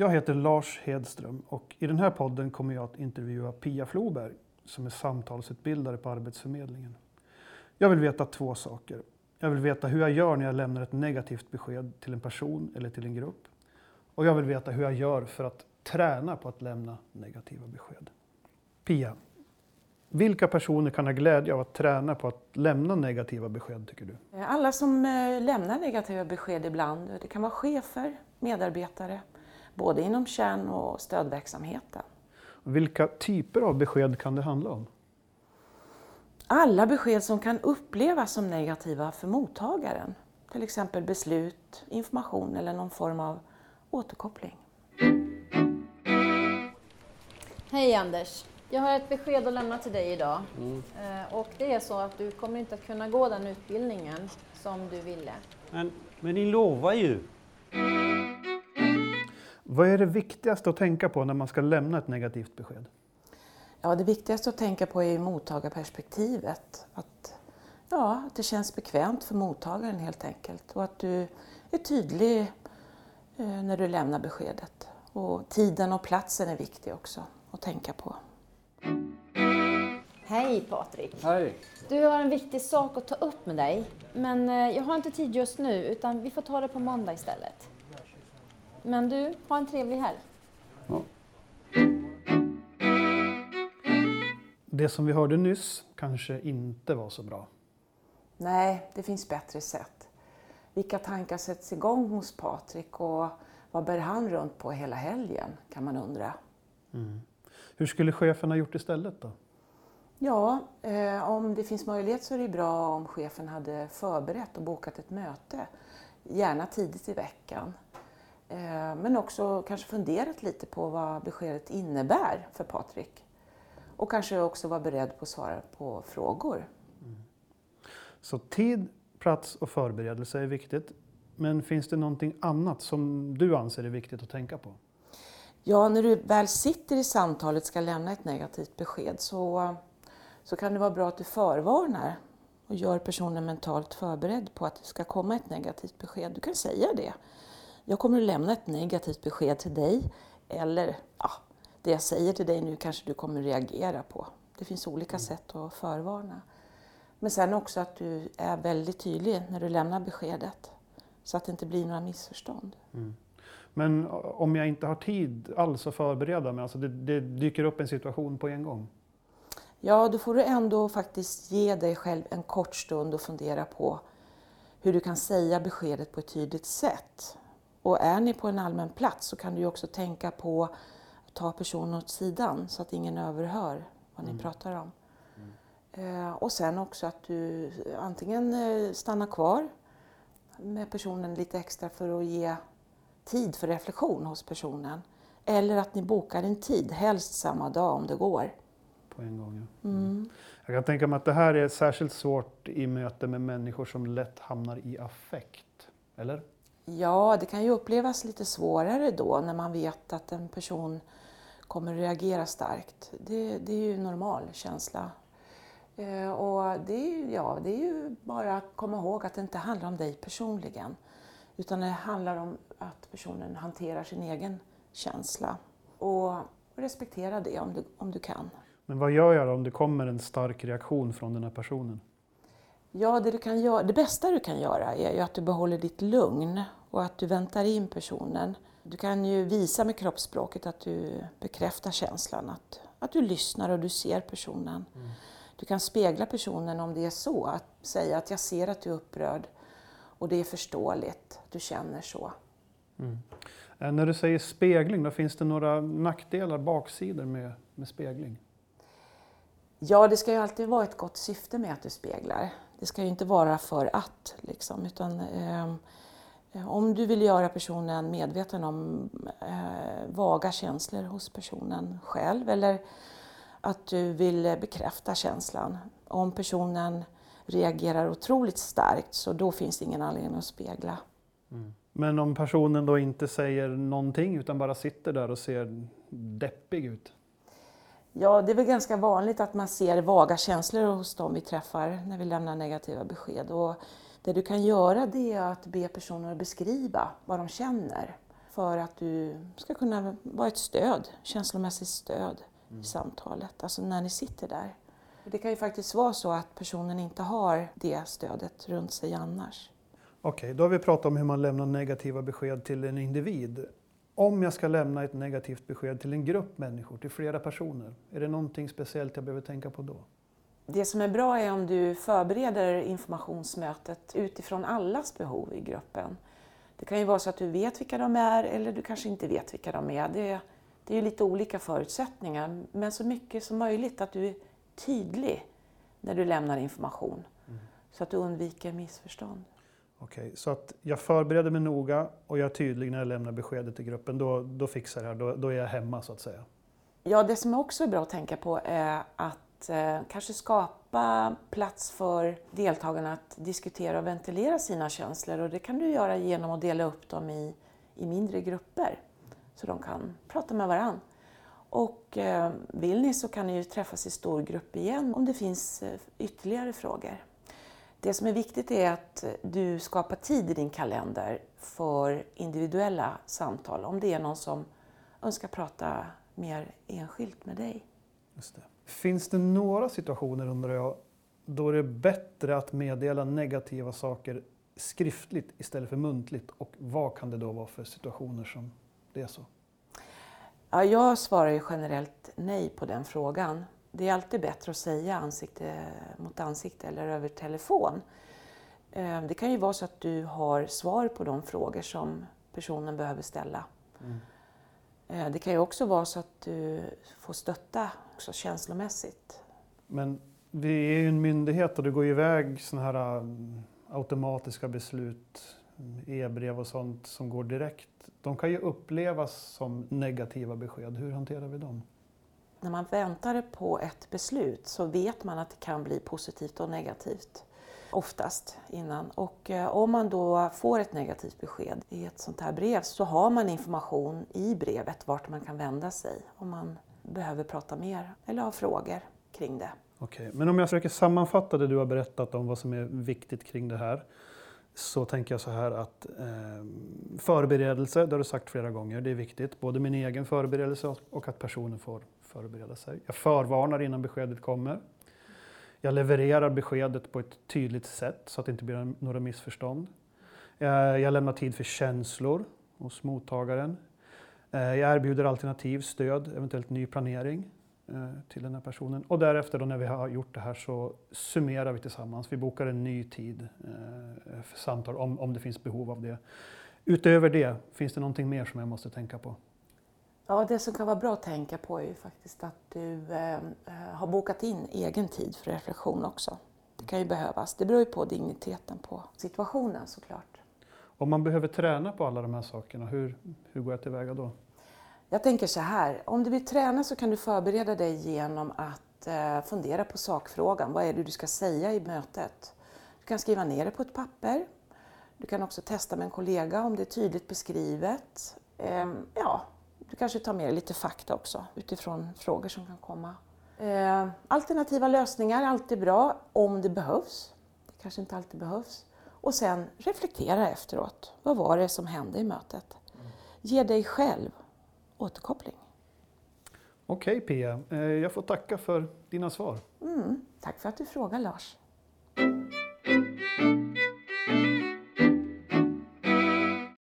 Jag heter Lars Hedström och i den här podden kommer jag att intervjua Pia Floberg som är samtalsutbildare på Arbetsförmedlingen. Jag vill veta två saker. Jag vill veta hur jag gör när jag lämnar ett negativt besked till en person eller till en grupp. Och jag vill veta hur jag gör för att träna på att lämna negativa besked. Pia, vilka personer kan ha glädje av att träna på att lämna negativa besked tycker du? Alla som eh, lämnar negativa besked ibland. Det kan vara chefer, medarbetare, både inom kärn och stödverksamheten. Vilka typer av besked kan det handla om? Alla besked som kan upplevas som negativa för mottagaren. Till exempel beslut, information eller någon form av återkoppling. Hej Anders! Jag har ett besked att lämna till dig idag. Mm. Och det är så att du kommer inte att kunna gå den utbildningen som du ville. Men, men ni lovar ju! Vad är det viktigaste att tänka på när man ska lämna ett negativt besked? Ja, det viktigaste att tänka på är mottagarperspektivet. Att, ja, att det känns bekvämt för mottagaren helt enkelt och att du är tydlig eh, när du lämnar beskedet. Och tiden och platsen är viktig också att tänka på. Hej Patrik! Hej! Du har en viktig sak att ta upp med dig, men eh, jag har inte tid just nu utan vi får ta det på måndag istället. Men du, ha en trevlig helg. Ja. Det som vi hörde nyss kanske inte var så bra. Nej, det finns bättre sätt. Vilka tankar sätts igång hos Patrik och vad bär han runt på hela helgen kan man undra. Mm. Hur skulle chefen ha gjort istället då? Ja, eh, om det finns möjlighet så är det bra om chefen hade förberett och bokat ett möte. Gärna tidigt i veckan. Eh, men också kanske funderat lite på vad beskedet innebär för Patrik. Och kanske också vara beredd på att svara på frågor. Mm. Så tid, plats och förberedelse är viktigt. Men finns det någonting annat som du anser är viktigt att tänka på? Ja, när du väl sitter i samtalet ska lämna ett negativt besked så, så kan det vara bra att du förvarnar och gör personen mentalt förberedd på att det ska komma ett negativt besked. Du kan säga det. Jag kommer att lämna ett negativt besked till dig eller ja, det jag säger till dig nu kanske du kommer reagera på. Det finns olika mm. sätt att förvarna. Men sen också att du är väldigt tydlig när du lämnar beskedet så att det inte blir några missförstånd. Mm. Men om jag inte har tid alls att förbereda mig, alltså det, det, dyker upp en situation på en gång? Ja, då får du ändå faktiskt ge dig själv en kort stund och fundera på hur du kan säga beskedet på ett tydligt sätt. Och är ni på en allmän plats så kan du också tänka på att ta personen åt sidan så att ingen överhör vad ni mm. pratar om. Mm. Eh, och sen också att du antingen eh, stannar kvar med personen lite extra för att ge tid för reflektion hos personen. Eller att ni bokar en tid, helst samma dag om det går. På en gång, ja. Mm. Jag kan tänka mig att det här är särskilt svårt i möte med människor som lätt hamnar i affekt, eller? Ja, det kan ju upplevas lite svårare då när man vet att en person kommer reagera starkt. Det, det är ju normal känsla. Eh, och det är, ja, det är ju bara att komma ihåg att det inte handlar om dig personligen. Utan det handlar om att personen hanterar sin egen känsla. Och respektera det om du, om du kan. Men vad gör jag då om det kommer en stark reaktion från den här personen? Ja, det, du kan göra, det bästa du kan göra är ju att du behåller ditt lugn och att du väntar in personen. Du kan ju visa med kroppsspråket att du bekräftar känslan, att, att du lyssnar och du ser personen. Mm. Du kan spegla personen om det är så, att säga att jag ser att du är upprörd och det är förståeligt, du känner så. Mm. Eh, när du säger spegling, då finns det några nackdelar, baksidor med, med spegling? Ja, det ska ju alltid vara ett gott syfte med att du speglar. Det ska ju inte vara för att, liksom, utan eh, om du vill göra personen medveten om eh, vaga känslor hos personen själv eller att du vill bekräfta känslan. Om personen reagerar otroligt starkt så då finns det ingen anledning att spegla. Mm. Men om personen då inte säger någonting utan bara sitter där och ser deppig ut? Ja, det är väl ganska vanligt att man ser vaga känslor hos dem vi träffar när vi lämnar negativa besked. Och det du kan göra det är att be personer beskriva vad de känner. för att du ska kunna vara ett stöd, känslomässigt stöd i samtalet, alltså när ni sitter där. Det kan ju faktiskt vara så att personen inte har det stödet runt sig annars. Okej, då har vi pratat om hur man lämnar negativa besked till en individ. Om jag ska lämna ett negativt besked till en grupp människor, till flera personer, är det någonting speciellt jag behöver tänka på då? Det som är bra är om du förbereder informationsmötet utifrån allas behov i gruppen. Det kan ju vara så att du vet vilka de är eller du kanske inte vet vilka de är. Det, det är ju lite olika förutsättningar, men så mycket som möjligt att du är tydlig när du lämnar information så att du undviker missförstånd. Okej, så att jag förbereder mig noga och jag är tydlig när jag lämnar beskedet till gruppen. Då, då fixar jag det här, då, då är jag hemma så att säga. Ja, det som också är bra att tänka på är att eh, kanske skapa plats för deltagarna att diskutera och ventilera sina känslor och det kan du göra genom att dela upp dem i, i mindre grupper så de kan prata med varandra. Och eh, vill ni så kan ni ju träffas i stor grupp igen om det finns eh, ytterligare frågor. Det som är viktigt är att du skapar tid i din kalender för individuella samtal om det är någon som önskar prata mer enskilt med dig. Just det. Finns det några situationer, undrar jag, då det är bättre att meddela negativa saker skriftligt istället för muntligt? Och vad kan det då vara för situationer som det är så? Ja, jag svarar ju generellt nej på den frågan. Det är alltid bättre att säga ansikte mot ansikte eller över telefon. Eh, Det kan ju vara så att du har svar på de frågor som personen behöver ställa. Eh, Det kan ju också vara så att du får stötta också känslomässigt. Men vi är ju en myndighet och det går ju iväg sådana här um, automatiska beslut, e-brev och sånt som går direkt. De kan ju upplevas som negativa besked. Hur hanterar vi dem? När man väntar på ett beslut så vet man att det kan bli positivt och negativt. Oftast innan. Och eh, om man då får ett negativt besked i ett sånt här brev så har man information i brevet vart man kan vända sig om man behöver prata mer eller har frågor kring det. Okej, men om jag försöker sammanfatta det du har berättat om vad som är viktigt kring det här. Så tänker jag så här att eh, förberedelse, det har du sagt flera gånger, det är viktigt. Både min egen förberedelse och att personen får förbereda sig. Jag förvarnar innan beskedet kommer. Jag levererar beskedet på ett tydligt sätt så att det inte blir några missförstånd. Eh, jag lämnar tid för känslor hos mottagaren. Eh, jag erbjuder alternativ, stöd, eventuellt ny planering eh, till den här personen. Och därefter då när vi har gjort det här så summerar vi tillsammans. Vi bokar en ny tid för samtal om, om det finns behov av det. Utöver det, finns det någonting mer som jag måste tänka på? Ja, det som kan vara bra att tänka på är ju faktiskt att du eh, eh, har bokat in egen tid för reflektion också. Det kan ju behövas. Det beror ju på digniteten på situationen såklart. Om man behöver träna på alla de här sakerna, hur, hur går jag tillväga då? Jag tänker så här, om du vill träna så kan du förbereda dig genom att eh, fundera på sakfrågan. Vad är det du ska säga i mötet? Du kan skriva ner det på ett papper. Du kan också testa med en kollega om det är tydligt beskrivet. Ehm, ja, du kanske tar med dig lite fakta också utifrån frågor som kan komma. Eh, alternativa lösningar är alltid bra om det behövs. Det kanske inte alltid behövs. Och sen reflektera efteråt. Vad var det som hände i mötet? Ge dig själv återkoppling. Okej Pia, eh, jag får tacka för dina svar. Mm, tack för att du frågar Lars.